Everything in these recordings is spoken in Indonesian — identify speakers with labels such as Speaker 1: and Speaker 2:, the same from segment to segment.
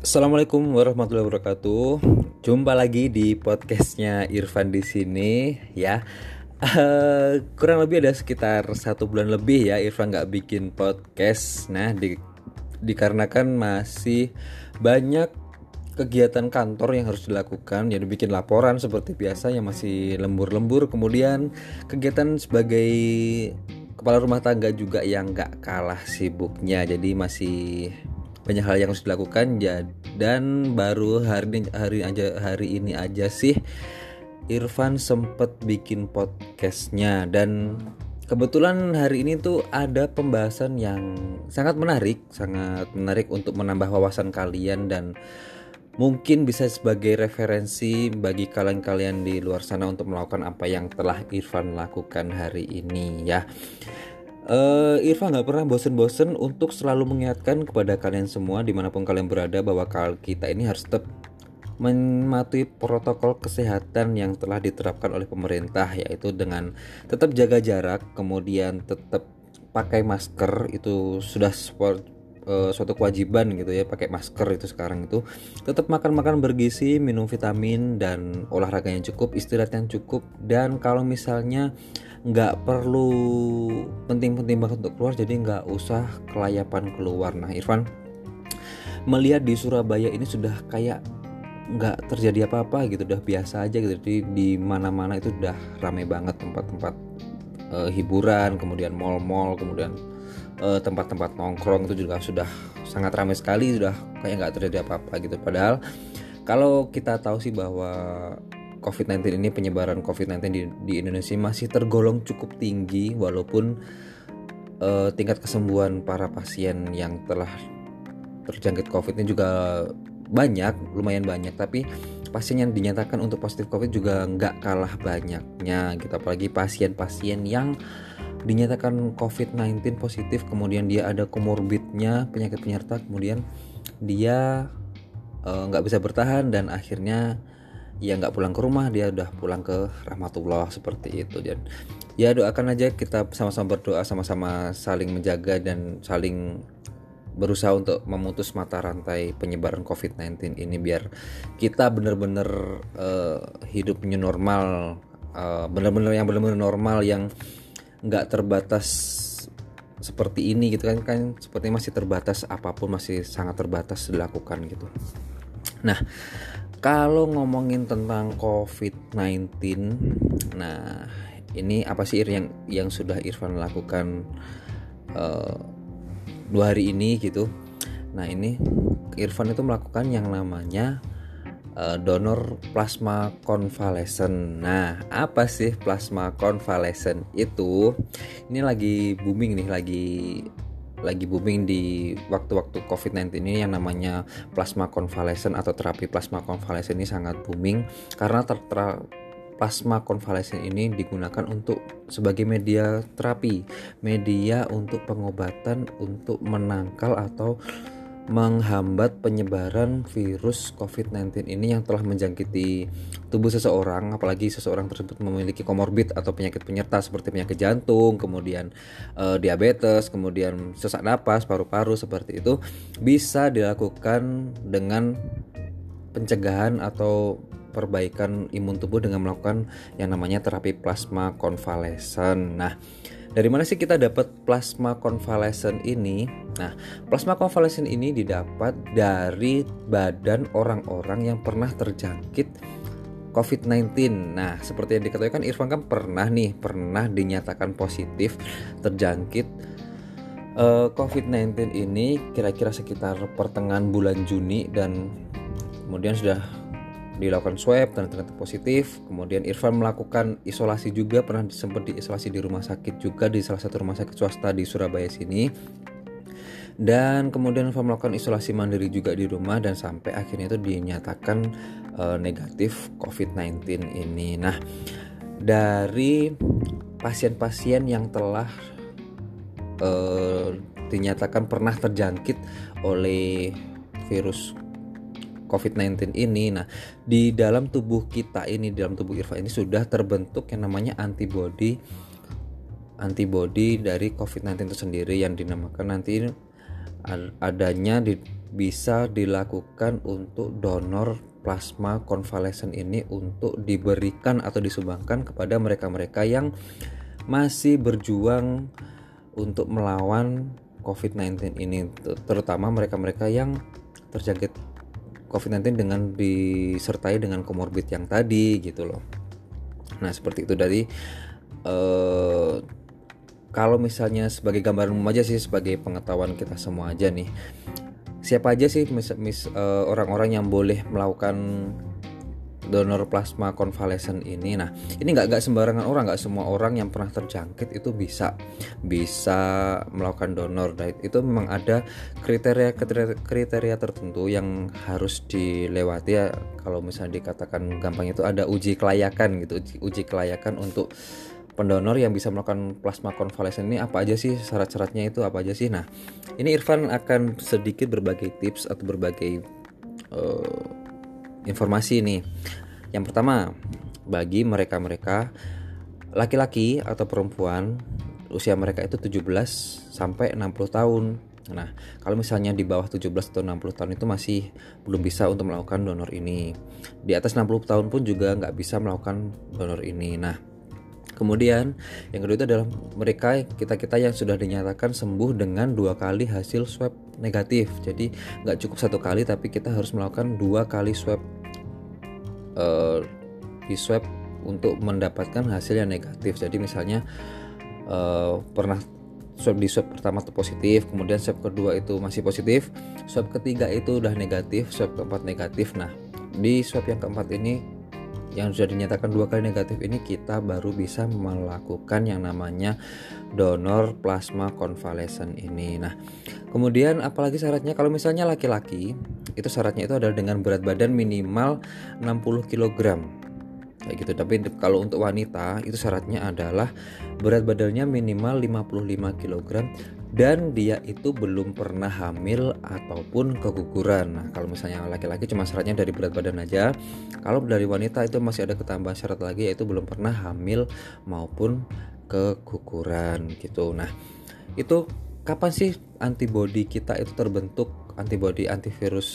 Speaker 1: Assalamualaikum warahmatullahi wabarakatuh. Jumpa lagi di podcastnya Irfan di sini ya. Uh, kurang lebih ada sekitar satu bulan lebih ya Irfan nggak bikin podcast. Nah, di, dikarenakan masih banyak kegiatan kantor yang harus dilakukan jadi bikin laporan seperti biasa yang masih lembur-lembur kemudian kegiatan sebagai kepala rumah tangga juga yang nggak kalah sibuknya jadi masih banyak hal yang harus dilakukan. Ya dan baru hari ini hari aja hari ini aja sih Irfan sempet bikin podcastnya. Dan kebetulan hari ini tuh ada pembahasan yang sangat menarik sangat menarik untuk menambah wawasan kalian dan mungkin bisa sebagai referensi bagi kalian-kalian di luar sana untuk melakukan apa yang telah Irfan lakukan hari ini ya Uh, Irfan nggak pernah bosen-bosen untuk selalu mengingatkan kepada kalian semua di mana pun kalian berada bahwa kita ini harus tetap mematuhi protokol kesehatan yang telah diterapkan oleh pemerintah yaitu dengan tetap jaga jarak kemudian tetap pakai masker. Itu sudah sport, uh, suatu kewajiban gitu ya pakai masker itu sekarang itu. Tetap makan-makan bergizi minum vitamin dan olahraga yang cukup istirahat yang cukup. Dan kalau misalnya nggak perlu penting-penting banget untuk keluar jadi nggak usah kelayapan keluar. Nah Irfan melihat di Surabaya ini sudah kayak nggak terjadi apa-apa gitu udah biasa aja gitu. Jadi di mana-mana itu udah ramai banget tempat-tempat uh, hiburan kemudian mall-mall kemudian eh, tempat-tempat nongkrong itu juga sudah sangat ramai sekali sudah kayak nggak terjadi apa-apa gitu. Padahal kalau kita tahu sih bahwa COVID-19 ini penyebaran COVID-19 di, di Indonesia masih tergolong cukup tinggi walaupun uh, tingkat kesembuhan para pasien yang telah terjangkit COVID ini juga banyak, lumayan banyak, tapi pasien yang dinyatakan untuk positif COVID juga nggak kalah banyaknya gitu. Apalagi pasien-pasien yang dinyatakan COVID-19 positif kemudian dia ada komorbidnya penyakit penyerta kemudian dia eh, nggak uh, bisa bertahan dan akhirnya ya nggak pulang ke rumah dia udah pulang ke rahmatullah seperti itu. Dan ya doakan aja kita sama-sama berdoa sama-sama saling menjaga dan saling berusaha untuk memutus mata rantai penyebaran COVID-19 ini biar kita benar-benar uh, hidup new normal uh, benar-benar yang benar-benar normal yang nggak terbatas seperti ini gitu kan kan seperti masih terbatas apa pun masih sangat terbatas dilakukan gitu. Nah kalau ngomongin tentang COVID-19, nah ini apa sih yang yang sudah Irfan lakukan uh, dua hari ini gitu? Nah ini Irfan itu melakukan yang namanya uh, donor plasma konvalesen. Nah apa sih plasma konvalesen itu? Ini lagi booming nih, lagi lagi booming di waktu-waktu COVID-19 ini yang namanya plasma konvalesen atau terapi plasma konvalesen ini sangat booming. Karena ter, ter plasma konvalesen ini digunakan untuk sebagai media terapi, media untuk pengobatan untuk menangkal atau menghambat penyebaran virus COVID-19 ini yang telah menjangkiti tubuh seseorang, apalagi seseorang tersebut memiliki komorbid atau penyakit penyerta seperti penyakit jantung, kemudian e, diabetes, kemudian sesak napas, paru-paru seperti itu bisa dilakukan dengan pencegahan atau perbaikan imun tubuh dengan melakukan yang namanya terapi plasma konvalesen. Nah, dari mana sih kita dapat plasma konvalesen ini? Nah, plasma konvalesen ini didapat dari badan orang-orang yang pernah terjangkit COVID-19. Nah, seperti yang diketahui kan Irfan kan pernah nih, pernah dinyatakan positif terjangkit uh, eh, COVID-19 ini kira-kira sekitar pertengahan bulan Juni dan kemudian sudah dilakukan swab dan ternyata positif. Kemudian Irfan melakukan isolasi juga pernah sempat diisolasi di rumah sakit juga di salah satu rumah sakit swasta di Surabaya sini. Dan kemudian Irfan melakukan isolasi mandiri juga di rumah dan sampai akhirnya itu dinyatakan e, negatif COVID-19 ini. Nah dari pasien-pasien yang telah e, dinyatakan pernah terjangkit oleh virus COVID-19 ini. Nah, di dalam tubuh kita ini, di dalam tubuh Irfan ini sudah terbentuk yang namanya antibody antibody dari COVID-19 itu sendiri yang dinamakan nanti adanya di bisa dilakukan untuk donor plasma konvalesen ini untuk diberikan atau disumbangkan kepada mereka-mereka yang masih berjuang untuk melawan COVID-19 ini terutama mereka-mereka yang terjangkit COVID-19 dengan disertai dengan komorbid yang tadi gitu loh. Nah, seperti itu dari eh, kalau misalnya sebagai gambaran umum aja sih sebagai pengetahuan kita semua aja nih siapa aja sih mis, mis uh, orang-orang yang boleh melakukan donor plasma konvalesen ini. Nah ini nggak nggak sembarangan orang nggak semua orang yang pernah terjangkit itu bisa bisa melakukan donor. Nah, itu memang ada kriteria kriteria, tertentu yang harus dilewati. Ya kalau misalnya dikatakan gampang itu ada uji kelayakan gitu uji, uji kelayakan untuk pendonor yang bisa melakukan plasma konvalesen ini apa aja sih syarat-syaratnya itu apa aja sih? Nah ini Irfan akan sedikit berbagai tips atau berbagai uh, informasi nih yang pertama bagi mereka-mereka laki-laki atau perempuan usia mereka itu 17 sampai 60 tahun Nah, kalau misalnya di bawah 17 atau 60 tahun itu masih belum bisa untuk melakukan donor ini. Di atas 60 tahun pun juga nggak bisa melakukan donor ini. Nah, Kemudian yang kedua itu adalah mereka kita kita yang sudah dinyatakan sembuh dengan dua kali hasil swab negatif. Jadi nggak cukup satu kali tapi kita harus melakukan dua kali swab uh, di swab untuk mendapatkan hasil yang negatif. Jadi misalnya uh, pernah swab di swab pertama itu positif, kemudian swab kedua itu masih positif, swab ketiga itu udah negatif, swab keempat negatif. Nah di swab yang keempat ini yang sudah dinyatakan dua kali negatif ini kita baru bisa melakukan yang namanya donor plasma konvalesen ini. Nah, kemudian apalagi syaratnya? Kalau misalnya laki-laki itu syaratnya itu adalah dengan berat badan minimal 60 kg kayak gitu. Tapi kalau untuk wanita itu syaratnya adalah berat badannya minimal 55 kg dan dia itu belum pernah hamil ataupun keguguran. Nah, kalau misalnya laki-laki cuma syaratnya dari berat badan aja. Kalau dari wanita itu masih ada ketambahan syarat lagi yaitu belum pernah hamil maupun keguguran gitu. Nah, itu kapan sih antibodi kita itu terbentuk antibodi antivirus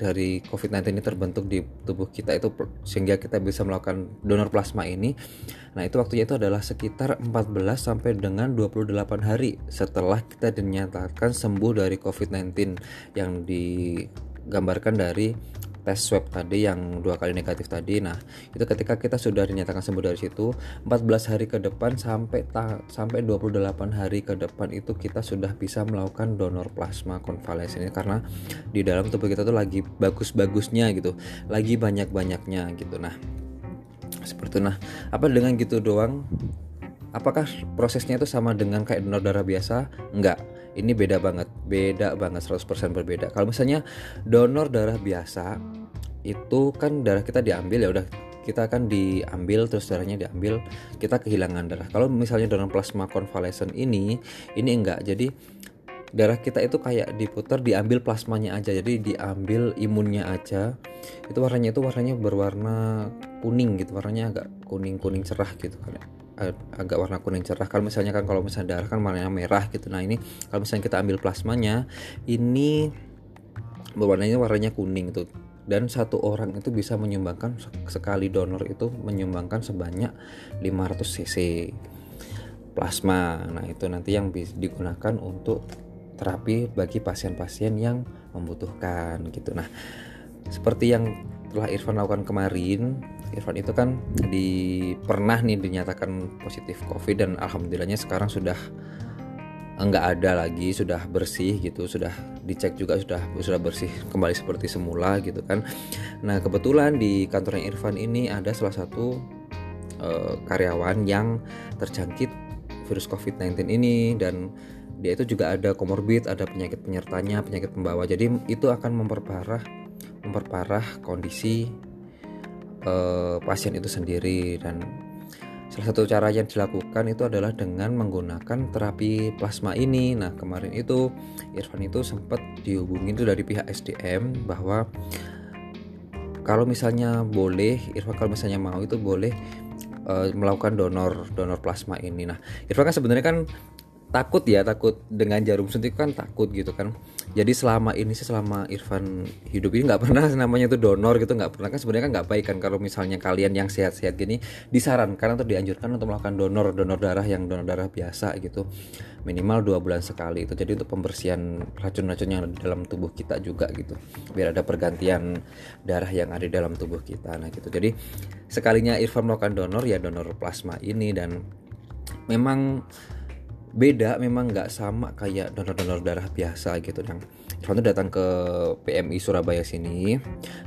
Speaker 1: dari COVID-19 ini terbentuk di tubuh kita itu sehingga kita bisa melakukan donor plasma ini. Nah, itu waktunya itu adalah sekitar 14 sampai dengan 28 hari setelah kita dinyatakan sembuh dari COVID-19 yang digambarkan dari tes swab tadi yang dua kali negatif tadi. Nah itu ketika kita sudah dinyatakan sembuh dari situ 14 hari ke depan sampai ta sampai 28 hari ke depan itu kita sudah bisa melakukan donor plasma konvalesen karena di dalam tubuh kita tuh lagi bagus-bagusnya gitu lagi banyak-banyaknya gitu. Nah seperti itu. Nah apa dengan gitu doang? Apakah prosesnya itu sama dengan kayak donor darah biasa? Enggak ini beda banget beda banget 100% berbeda. Kalau misalnya donor darah biasa itu kan darah kita diambil ya udah kita akan diambil terus darahnya diambil kita kehilangan darah. Kalau misalnya donor plasma konvalesen ini ini enggak. Jadi darah kita itu kayak diputar diambil plasmanya aja. Jadi diambil imunnya aja. Itu warnanya itu warnanya berwarna kuning gitu warnanya agak kuning kuning cerah gitu kan agak warna kuning cerah. Kalau misalnya kan kalau misalnya darah kan warnanya merah gitu. Nah ini kalau misalnya kita ambil plasmanya ini berwarnanya warnanya kuning tuh. Dan satu orang itu bisa menyumbangkan sekali donor itu menyumbangkan sebanyak 500 cc plasma. Nah itu nanti yang bisa digunakan untuk terapi bagi pasien-pasien yang membutuhkan gitu. Nah seperti yang telah Irfan lakukan kemarin Irfan itu kan di pernah nih dinyatakan positif COVID dan alhamdulillahnya sekarang sudah enggak ada lagi sudah bersih gitu sudah dicek juga sudah sudah bersih kembali seperti semula gitu kan. Nah kebetulan di kantornya Irfan ini ada salah satu uh, karyawan yang terjangkit virus COVID-19 ini dan dia itu juga ada komorbid ada penyakit penyertanya penyakit pembawa. Jadi itu akan memperparah memperparah kondisi uh, pasien itu sendiri dan salah satu cara yang dilakukan itu adalah dengan menggunakan terapi plasma ini. Nah kemarin itu Irfan itu sempat dihubungin itu dari pihak SDM bahwa kalau misalnya boleh Irfan kalau misalnya mau itu boleh uh, melakukan donor donor plasma ini. Nah Irfan kan sebenarnya kan takut ya takut dengan jarum suntik kan takut gitu kan. Jadi selama ini sih selama Irfan hidup ini nggak pernah namanya itu donor gitu nggak pernah. Kan sebenarnya kan nggak baik kan kalau misalnya kalian yang sehat-sehat gini disarankan atau dianjurkan untuk melakukan donor donor darah yang donor darah biasa gitu. Minimal dua bulan sekali itu. Jadi untuk pembersihan racun-racun yang ada di dalam tubuh kita juga gitu. Biar ada pergantian darah yang ada di dalam tubuh kita nah gitu. Jadi sekalinya Irfan melakukan donor ya donor plasma ini. Dan memang beda memang nggak sama kayak donor-donor darah biasa gitu. Yang tuh datang ke PMI Surabaya sini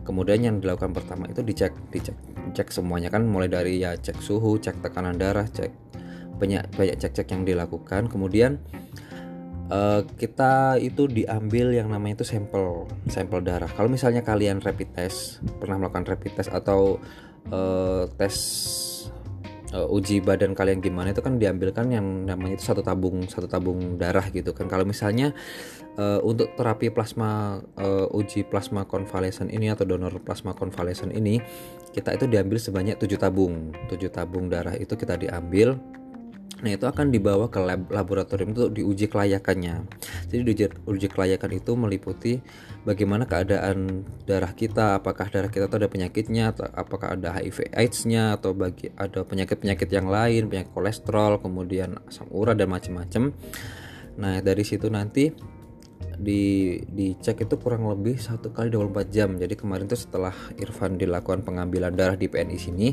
Speaker 1: kemudian yang dilakukan pertama itu dicek dicek cek semuanya kan mulai dari ya cek suhu cek tekanan darah cek banyak banyak cek-cek yang dilakukan. Kemudian uh, kita itu diambil yang namanya itu sampel sampel darah. Kalau misalnya kalian rapid test pernah melakukan rapid test atau uh, tes uh, uji badan kalian gimana itu kan diambilkan yang namanya itu satu tabung satu tabung darah gitu kan. Kalau misalnya uh, untuk terapi plasma uh, uji plasma konvalesen ini atau donor plasma konvalesen ini kita itu diambil sebanyak 7 tabung. 7 tabung darah itu kita diambil Nah itu akan dibawa ke lab laboratorium untuk diuji kelayakannya. Jadi diuji, uji kelayakan itu meliputi bagaimana keadaan darah kita, apakah darah kita itu ada penyakitnya, atau apakah ada HIV/AIDS-nya atau bagi ada penyakit-penyakit yang lain, penyakit kolesterol, kemudian asam urat dan macam-macam. Nah dari situ nanti di dicek itu kurang lebih satu kali 24 jam. Jadi kemarin tuh setelah Irfan dilakukan pengambilan darah di PNI sini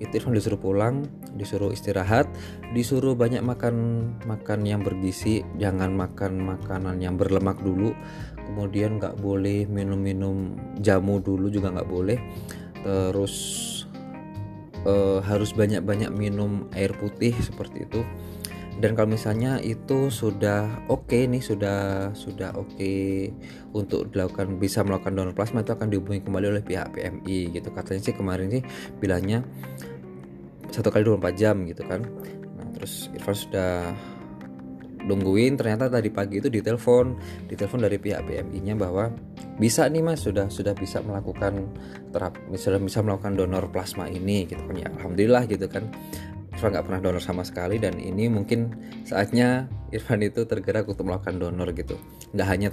Speaker 1: itu Irfan disuruh pulang disuruh istirahat disuruh banyak makan makan yang bergizi jangan makan makanan yang berlemak dulu kemudian nggak boleh minum-minum jamu dulu juga nggak boleh. Terus uh, harus banyak-banyak minum air putih seperti itu dan kalau misalnya itu sudah oke okay nih sudah sudah oke okay untuk dilakukan bisa melakukan donor plasma itu akan dihubungi kembali oleh pihak PMI gitu. Katanya sih kemarin sih bilangnya satu kali 24 jam gitu kan. Nah terus Irfan sudah nungguin ternyata tadi pagi itu ditelepon ditelepon dari pihak PMI-nya bahwa bisa nih mas sudah sudah bisa melakukan terap misalnya bisa melakukan donor plasma ini gitu kan. Ya alhamdulillah gitu kan Irfan nggak pernah donor sama sekali dan ini mungkin saatnya Irfan itu tergerak untuk melakukan donor gitu. Nggak hanya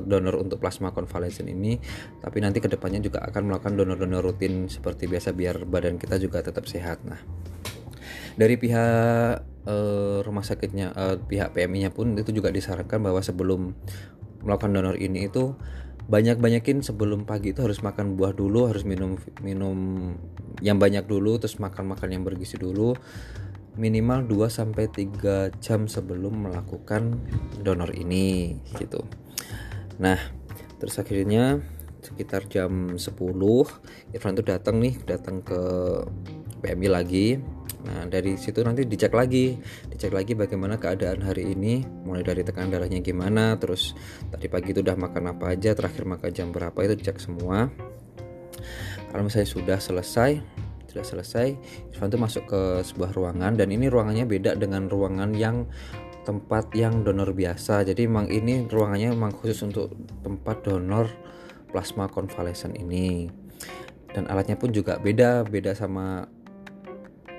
Speaker 1: donor untuk plasma konvalesen ini tapi nanti ke depannya juga akan melakukan donor-donor rutin seperti biasa biar badan kita juga tetap sehat. Nah dari pihak uh, rumah sakitnya uh, pihak PMI-nya pun itu juga disarankan bahwa sebelum melakukan donor ini itu banyak-banyakin sebelum pagi itu harus makan buah dulu, harus minum minum yang banyak dulu, terus makan-makan yang bergizi dulu. Minimal 2 sampai 3 jam sebelum melakukan donor ini gitu. Nah, terus akhirnya sekitar jam 10 Irfan tuh datang nih, datang ke PMI lagi Nah, dari situ nanti dicek lagi, dicek lagi bagaimana keadaan hari ini, mulai dari tekanan darahnya gimana, terus tadi pagi itu udah makan apa aja, terakhir makan jam berapa itu dicek semua. Kalau misalnya sudah selesai, sudah selesai, Irfan itu masuk ke sebuah ruangan dan ini ruangannya beda dengan ruangan yang tempat yang donor biasa. Jadi memang ini ruangannya memang khusus untuk tempat donor plasma konvalesen ini. Dan alatnya pun juga beda, beda sama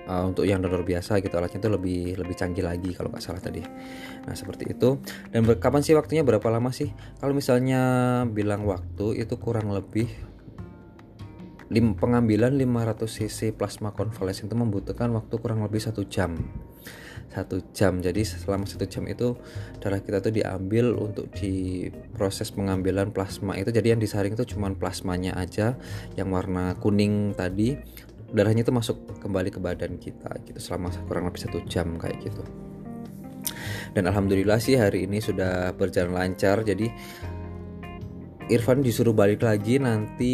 Speaker 1: uh, untuk yang donor biasa gitu alatnya itu lebih lebih canggih lagi kalau nggak salah tadi. Nah seperti itu. Dan kapan sih waktunya? Berapa lama sih? Kalau misalnya bilang waktu itu kurang lebih lim, pengambilan 500 cc plasma konvalesen itu membutuhkan waktu kurang lebih satu jam. Satu jam. Jadi selama satu jam itu darah kita tuh diambil untuk di proses pengambilan plasma itu. Jadi yang disaring itu cuma plasmanya aja yang warna kuning tadi darahnya itu masuk kembali ke badan kita gitu selama kurang lebih satu jam kayak gitu. Dan alhamdulillah sih hari ini sudah berjalan lancar jadi Irfan disuruh balik lagi nanti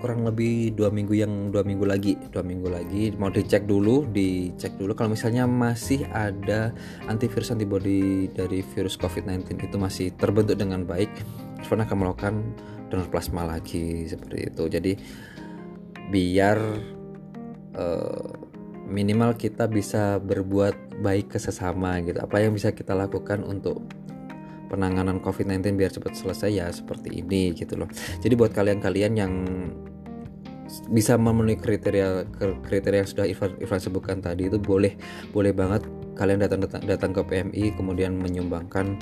Speaker 1: kurang lebih dua minggu yang dua minggu lagi dua minggu lagi. Mau dicek dulu dicek dulu kalau misalnya masih ada antivirus antibody dari virus COVID-19 itu masih terbentuk dengan baik Irfan akan melakukan donor plasma lagi seperti itu. Jadi biar uh, minimal kita bisa berbuat baik ke sesama gitu. Apa yang bisa kita lakukan untuk penanganan COVID-19 biar cepat selesai? Ya seperti ini gitu loh. Jadi buat kalian-kalian yang bisa memenuhi kriteria kriteria yang sudah Ivan sebutkan tadi itu boleh boleh banget. Kalian datang datang datang ke PMI kemudian menyumbangkan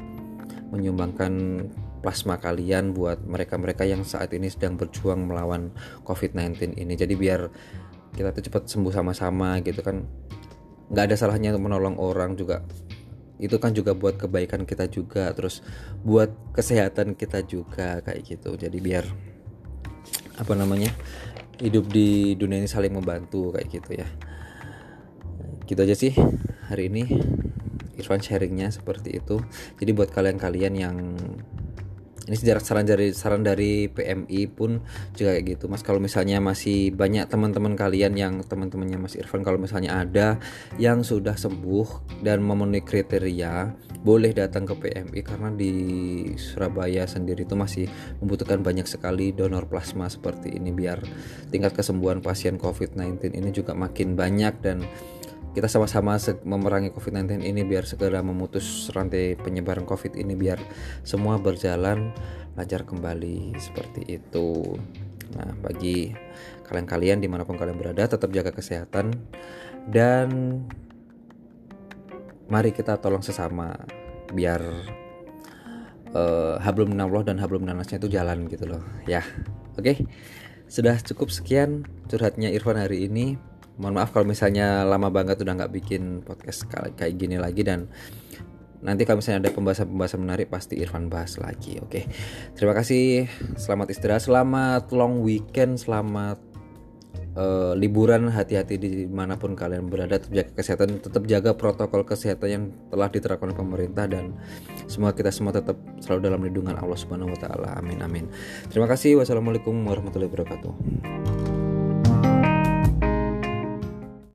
Speaker 1: menyumbangkan plasma kalian buat mereka-mereka yang saat ini sedang berjuang melawan COVID-19 ini. Jadi biar kita tuh cepat sembuh sama-sama gitu kan. Nggak ada salahnya untuk menolong orang juga. Itu kan juga buat kebaikan kita juga, terus buat kesehatan kita juga kayak gitu. Jadi biar apa namanya hidup di dunia ini saling membantu kayak gitu ya. Gitu aja sih hari ini. Irfan sharingnya seperti itu. Jadi buat kalian-kalian yang ini sejarah saran dari saran dari PMI pun juga kayak gitu. Mas kalau misalnya masih banyak teman-teman kalian yang teman-temannya mas Irfan kalau misalnya ada yang sudah sembuh dan memenuhi kriteria boleh datang ke PMI karena di Surabaya sendiri itu masih membutuhkan banyak sekali donor plasma seperti ini biar tingkat kesembuhan pasien COVID-19 ini juga makin banyak dan kita sama-sama memerangi COVID-19 ini biar segera memutus rantai penyebaran COVID ini biar semua berjalan lancar kembali seperti itu. Nah, bagi kalian-kalian di mana pun kalian berada, tetap jaga kesehatan dan mari kita tolong sesama biar uh, hablum minallah dan hablum minannasnya itu jalan gitu loh ya. Oke. Okay? Sudah cukup sekian curhatnya Irfan hari ini mohon maaf kalau misalnya lama banget udah nggak bikin podcast kayak gini lagi dan nanti kalau misalnya ada pembahasan-pembahasan menarik pasti Irfan bahas lagi oke? Terima kasih. Selamat istirahat selamat long weekend selamat uh, liburan. Hati-hati di mana pun kalian berada tetap jaga kesehatan tetap jaga protokol kesehatan yang telah diterapkan pemerintah dan semoga kita semua tetap selalu dalam lindungan Allah Subhanahu Wa Taala. Amin amin. Terima kasih. Wassalamualaikum warahmatullahi wabarakatuh